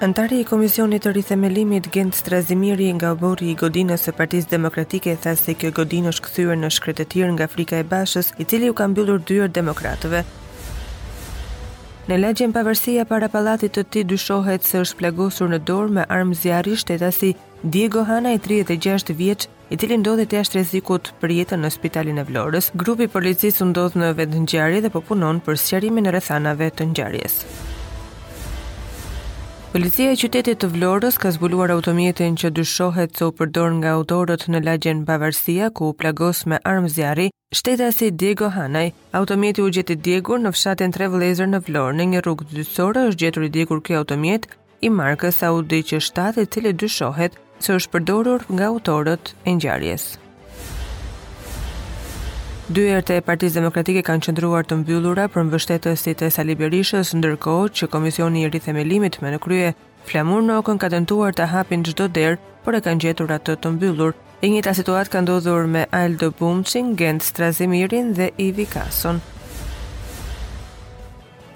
Anëtari i Komisionit të Rithemelimit, Gent Strazimiri, nga oborri i godinës së Partisë Demokratike, tha se kjo godinë është kthyer në shkretëtirë nga frika e Bashës, i cili u ka mbyllur dyert demokratëve. Në lagjen Pavarësia para pallatit të tij dyshohet se është plagosur në dorë me armë zjarri shtetasi Diego Hanaj 36 vjeç, i cili ndodhet jashtë rrezikut për jetën në spitalin e Vlorës. Grupi i policisë u ndodh në vendngjarje dhe po punon për sqarimin e rrethanave të ngjarjes. Policia e qytetit të Vlorës ka zbuluar automjetin që dyshohet se u përdor nga autorët në lagjen Pavarësia, ku u plagos me armë zjarri Shtetasi Diego Hanaj. Automjeti u gjet i djegur në fshatin Tre Vëllezër në Vlorë. Në një rrugë dytësore është gjetur i djegur ky automjet i markës Audi Q7, i cili dyshohet se është përdorur nga autorët e ngjarjes. Dyert e Partisë Demokratike kanë qëndruar të mbyllura për mbështetësit e Sali Berishës, ndërkohë që Komisioni i Rithemelimit me në krye Flamur Nokën ka tentuar të hapin çdo derë, por e kanë gjetur atë të mbyllur. E njëjta situatë ka ndodhur me Aldo Bumçin, Gent Strazimirin dhe Ivi Kason.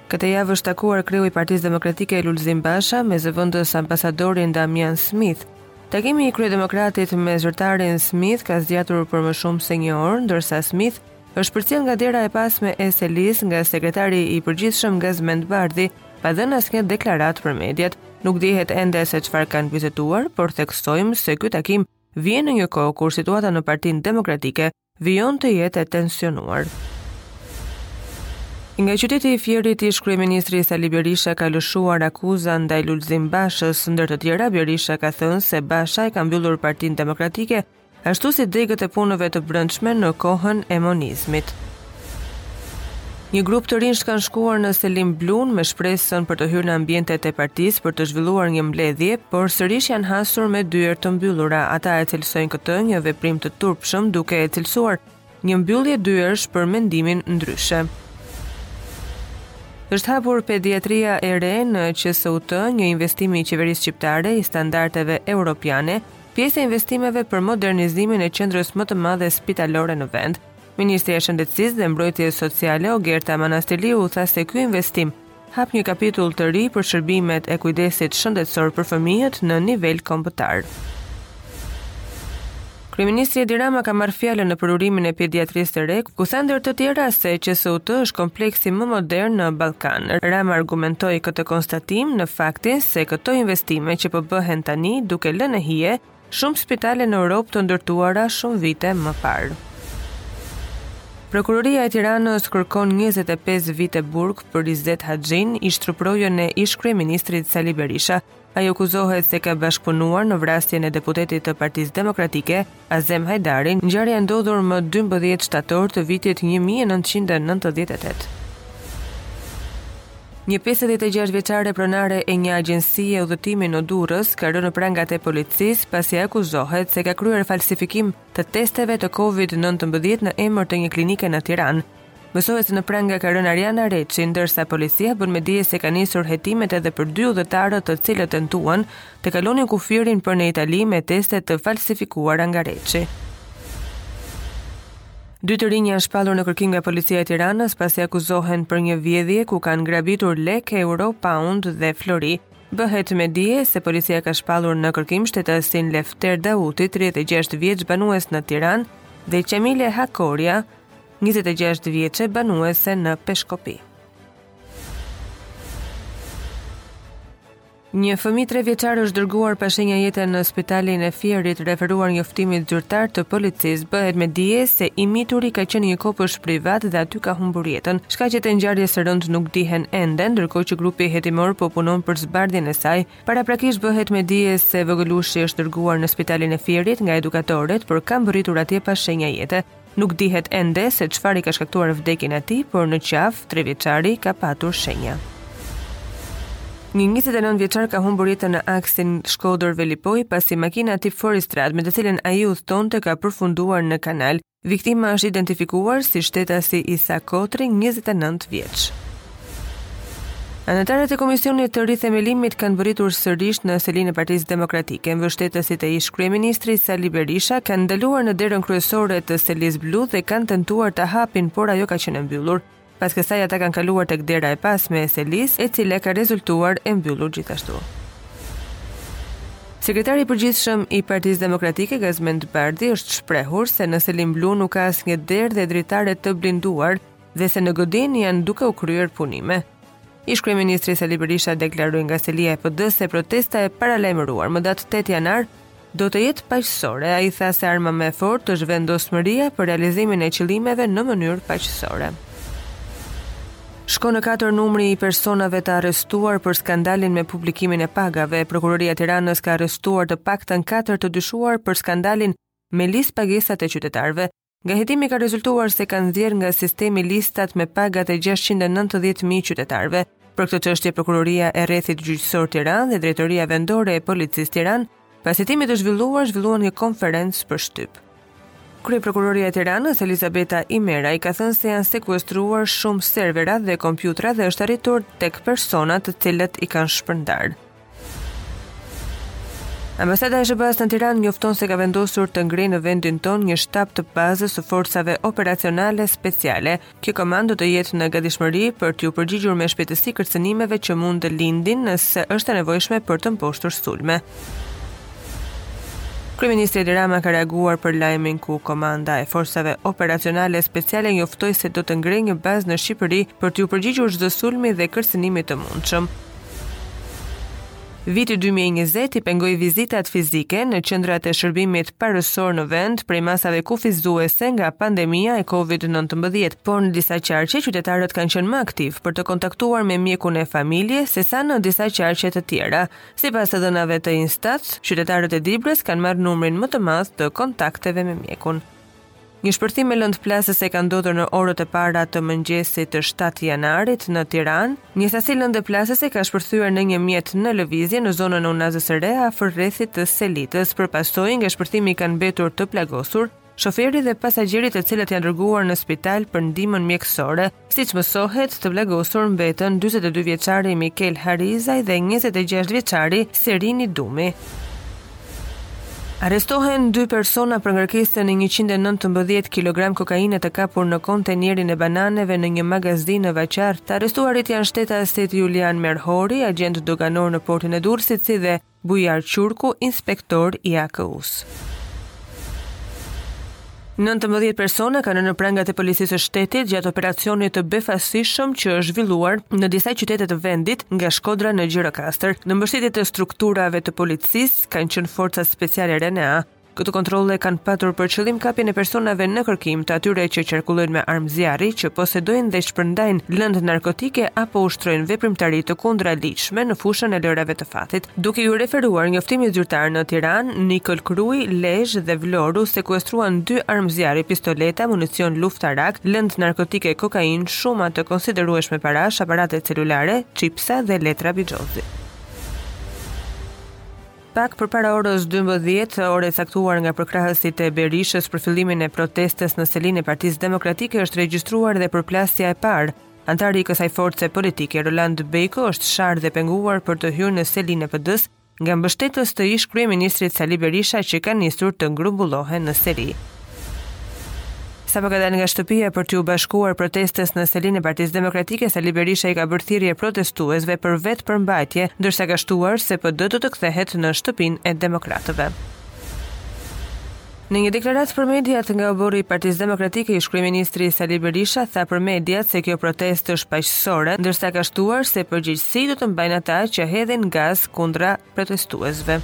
Këtë javë është takuar kreu i Partisë Demokratike Lulzim Basha me zëvendës ambasadorin Demian Smith. Takimi i kryedemokratit me zyrtarin Smith ka zgjatur për më shumë se një orë, ndërsa Smith Është përcjellë nga dera e pasme e selisë nga sekretari i përgjithshëm Gazmend Bardhi, pa dhënë asnjë deklaratë për mediat. Nuk dihet ende se çfarë kanë biseduar, por theksojmë se ky takim vjen në një kohë kur situata në Partinë Demokratike vijon të jetë e tensionuar. Nga qyteti i Fierit, ish kryeministri Sali Berisha ka lëshuar akuza ndaj Lulzim Bashës, ndër të tjera Berisha ka thënë se Basha e ka mbyllur Partinë Demokratike ashtu si degët e punëve të brendshme në kohën e monizmit. Një grup të rinjsh kanë shkuar në Selinë Blu me shpresën për të hyrë në ambientet e partisë për të zhvilluar një mbledhje, por sërish janë hasur me dyer të mbyllura. Ata e cilësojnë këtë një veprim të turpshëm duke e cilësuar Një mbyllje dyersh për mendimin ndryshe. Është hapur pediatria e re në QSUT, një investim i qeverisë shqiptare i standardeve europiane, pjesë e investimeve për modernizimin e qendrës më të madhe spitalore në vend. Ministrja e Shëndetësisë dhe Mbrojtjes Sociale Ogerta Manastirliu tha se ky investim hap një kapitull të ri për shërbimet e kujdesit shëndetësor për fëmijët në nivel kombëtar. Kryeministri Edi Rama ka marrë fjalën në përurimin e pediatrisë së re, ku tha ndër të tjera se QSUT është kompleksi më modern në Ballkan. Rama argumentoi këtë konstatim në faktin se këto investime që po bëhen tani duke lënë në hije Shumë spitale në Europë të ndërtuara shumë vite më parë. Prokuroria e Tiranës kërkon 25 vite burg për Izet Haxhin, ish truprojën e ish kryeministrit Sali Berisha. Ai akuzohet se ka bashkëpunuar në vrasjen e deputetit të Partisë Demokratike, Azem Hajdarin, ngjarja e ndodhur më 12 shtator të vitit 1998. Një pesëdhjetë e gjashtë vjeçare pronare e një agjencie udhëtimi në Durrës ka rënë në prangat e policisë pasi akuzohet se ka kryer falsifikim të testeve të COVID-19 në emër të një klinike në Tiranë. Mësohet se në pranga ka rënë Ariana Reçi, ndërsa policia bën me dije se ka nisur hetimet edhe për dy udhëtarët të cilët tentuan të kalonin kufirin për në Itali me teste të falsifikuara nga Reçi. Dy të rinj janë shpallur në kërkim nga policia e Tiranës pasi akuzohen për një vjedhje ku kanë grabitur lekë, euro, pound dhe flori. Bëhet me dije se policia ka shpallur në kërkim shtetasin Lefter Dauti, 36 vjeç banues në Tiranë, dhe Qemile Hakorja, 26 vjeçe banuese në Peshkopi. Një fëmijë tre vjeçar është dërguar pa shenja jete në spitalin e Fierit, referuar njoftimit zyrtar të policisë, bëhet me dije se i mituri ka qenë në një kopësht privat dhe aty ka humbur jetën. Shkaqet e ngjarjes së rëndë nuk dihen ende, ndërkohë që grupi hetimor po punon për zbardhjen e saj. Paraprakisht bëhet me dije se vogëlushi është dërguar në spitalin e Fierit nga edukatoret, por ka mbërritur atje pa shenja jete. Nuk dihet ende se çfarë i ka shkaktuar vdekjen atij, por në qafë tre vjeçari ka patur shenja. Një 29 vjeçar ka humbur jetën në aksin Shkodër-Velipojë pasi makina tip fuoristradë me të cilën ai udhëtonte ka përfunduar në kanal. Viktima është identifikuar si shtetasi Isa Kotri, 29 vjeç. Anëtarët e Komisionit të Rithemelimit kanë mbërritur sërish në selinë e Partisë Demokratike. Mbështetësit e ish-kryeministrit Sali Berisha kanë ndaluar në derën kryesore të selisë blu dhe kanë tentuar ta hapin, por ajo ka qenë e mbyllur. Pas kësaj ata kanë kaluar tek dera e pasme e selisë, e cila ka rezultuar e mbyllur gjithashtu. Sekretari i përgjithshëm i Partisë Demokratike Gazmend Bardhi është shprehur se në selinë blu nuk ka asnjë derë dhe dritare të blinduar, dhe se në godinë janë duke u kryer punime. Ish-kryeministri Sali Berisha deklaroi nga selia e PD se protesta e paralajmëruar më datë 8 janar do të jetë paqësore. Ai tha se arma më e fortë është vendosmëria për realizimin e qëllimeve në mënyrë paqësore. Shkon në katër numri i personave të arrestuar për skandalin me publikimin e pagave. Prokuroria e Tiranës ka arrestuar të paktën katër të dyshuar për skandalin me listëpagesat e qytetarëve. Nga hetimi ka rezultuar se kanë nxjerrë nga sistemi listat me pagat e 690.000 qytetarëve. Për këtë çështje prokuroria e rrethit gjyqësor Tiranë dhe drejtoria vendore e policisë Tiranë, pas hetimit të zhvilluar, zhvilluan një konferencë për shtyp. Kryeprokurorja e Tiranës, Elizabeta Imeraj, ka thënë se janë sekuestruar shumë servera dhe kompjutera dhe është arritur tek persona të cilët i kanë shpërndarë. Ambasada e SHBA-së në Tiranë njofton se ka vendosur të ngrejë në vendin tonë një shtab të bazës së forcave operacionale speciale. Kjo komandë do të jetë në gatishmëri për t'iu përgjigjur me shpejtësi kërcënimeve që mund të lindin nëse është e nevojshme për të mposhtur sulme. Kryeministri Edi Rama ka reaguar për lajmin ku komanda e forcave operacionale speciale njoftoi se do të ngrejë një bazë në Shqipëri për t'iu përgjigjur çdo sulmi dhe kërcënimi të mundshëm. Viti dy mijë e njëzet i pengoi vizitat fizike në qendrat e shërbimit parësor në vend prej masave kufizuese nga pandemia e Covid nëntëmbëdhjetë, por në disa qarqe qytetarët kanë qenë më aktivë për të kontaktuar me mjekun e familjes sesa në disa qarqe të tjera. Sipas të dhënave të INSTAT, qytetarët e Dibrës kanë marrë numrin më të madh të kontakteve me mjekun. Një shpërthim me lëndë plasëse ka ndodhur në orët e para të mëngjesit të shtatë janarit në Tiranë. Një sasi lënde plasëse ka shpërthyer në një mjet në lëvizje në zonën e Unazës së Re afër rrethit të Selitës. Për pasojë nga shpërthimi kanë mbetur të plagosur shoferi dhe pasagjeri të cilët janë dërguar në spital për ndihmën mjekësore. Siç mësohet, të plagosur mbetën 42 vjeçari Mikel Harizaj dhe 26 vjeçari Serini Dumi. Arrestohen dy persona për ngarkesën e 119 kg kokaine të kapur në kontenerin e bananeve në një magazinë në Vaqarr. Të arrestuarit janë shtetasit Julian Merhori, agjent doganor në portin e Durrësit, si dhe Bujar Qurku, inspektor i AKU-së. Nëntëmbëdhjetë persona ranë në prangat e Policisë së Shtetit gjatë operacionit të befasishëm që është zhvilluar në disa qytete të vendit, nga Shkodra në Gjirokastër. Në mbështetje të strukturave të policisë kanë qenë forcat speciale RENEA, Këto kontrolle kanë patur për qëllim kapjen e personave në kërkim të atyre që qarkullojnë me armë zjarri, që posedojnë dhe shpërndajnë lëndë narkotike apo ushtrojnë veprimtari të kundraligjshme në fushën e lojërave të fatit. Duke iu referuar njoftimit zyrtar në Tiranë, Nikël Krujë, Lezhë dhe Vlorë u sekuestruan dy armë zjarri, pistoleta, municion luftarak, lëndë narkotike kokainë, shuma të konsiderueshme parash, aparate celulare, çipsa dhe letra bixhozi. Pak përpara orës dymbëdhjetë, orë e caktuar nga përkrahësit e Berishës për fillimin e protestës në selinë e Partisë Demokratike është regjistruar dhe përplasja e parë. Anëtari i kësaj force politike, Roland Bejko, është sharë dhe penguar për të hyrë në selinë e PD-së nga mbështetës të ish-kryeministrit Sali Berisha që kanë nisur të grumbullohen në seli. Sapo ka dalë nga shtëpia për t'iu bashkuar protestës në selinë e Partisë Demokratike, Sali Berisha u ka bërë thirrje protestuesve për vetëpërmbajtje, ndërsa ka shtuar se PD do të kthehet në shtëpinë e demokratëve. Në një deklaratë për mediat nga oborri i Partisë Demokratike, ish-kryeministri Sali Berisha tha për mediat se kjo protestë është paqësore, ndërsa ka shtuar se përgjegjësi do të mbajnë ata që hedhin gaz kundra protestuesve.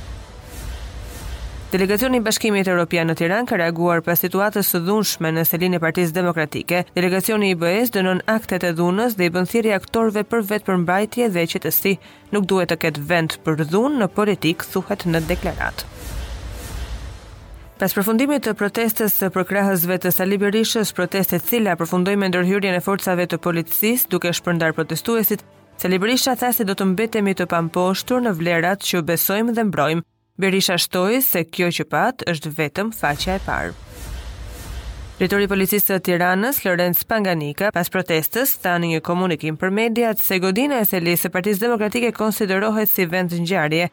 Delegacioni i Bashkimit Evropian në Tiranë ka reaguar pas situatës së dhunshme në selinë e Partisë Demokratike. Delegacioni i BE-s dënon aktet e dhunës dhe i bën thirrje aktorëve për vetëpërmbajtje dhe qetësi. Nuk duhet të ketë vend për dhunë në politikë, thuhet në deklaratë. Pas përfundimit të protestës së përkrahësve të Sali Berishës, protestë e cila përfundoi me ndërhyrjen e forcave të policisë duke shpërndarë protestuesit, Sali Berisha tha se do të mbetemi të pamposhtur në vlerat që besojmë dhe mbrojmë. Berisha shtoi se kjo që patë është vetëm faqja e parë. Drejtori i Policisë së Tiranës, Lorenc Panganika, pas protestës, tha në një komunikim për mediat se godina e selisë së Partisë Demokratike konsiderohet si vend ngjarje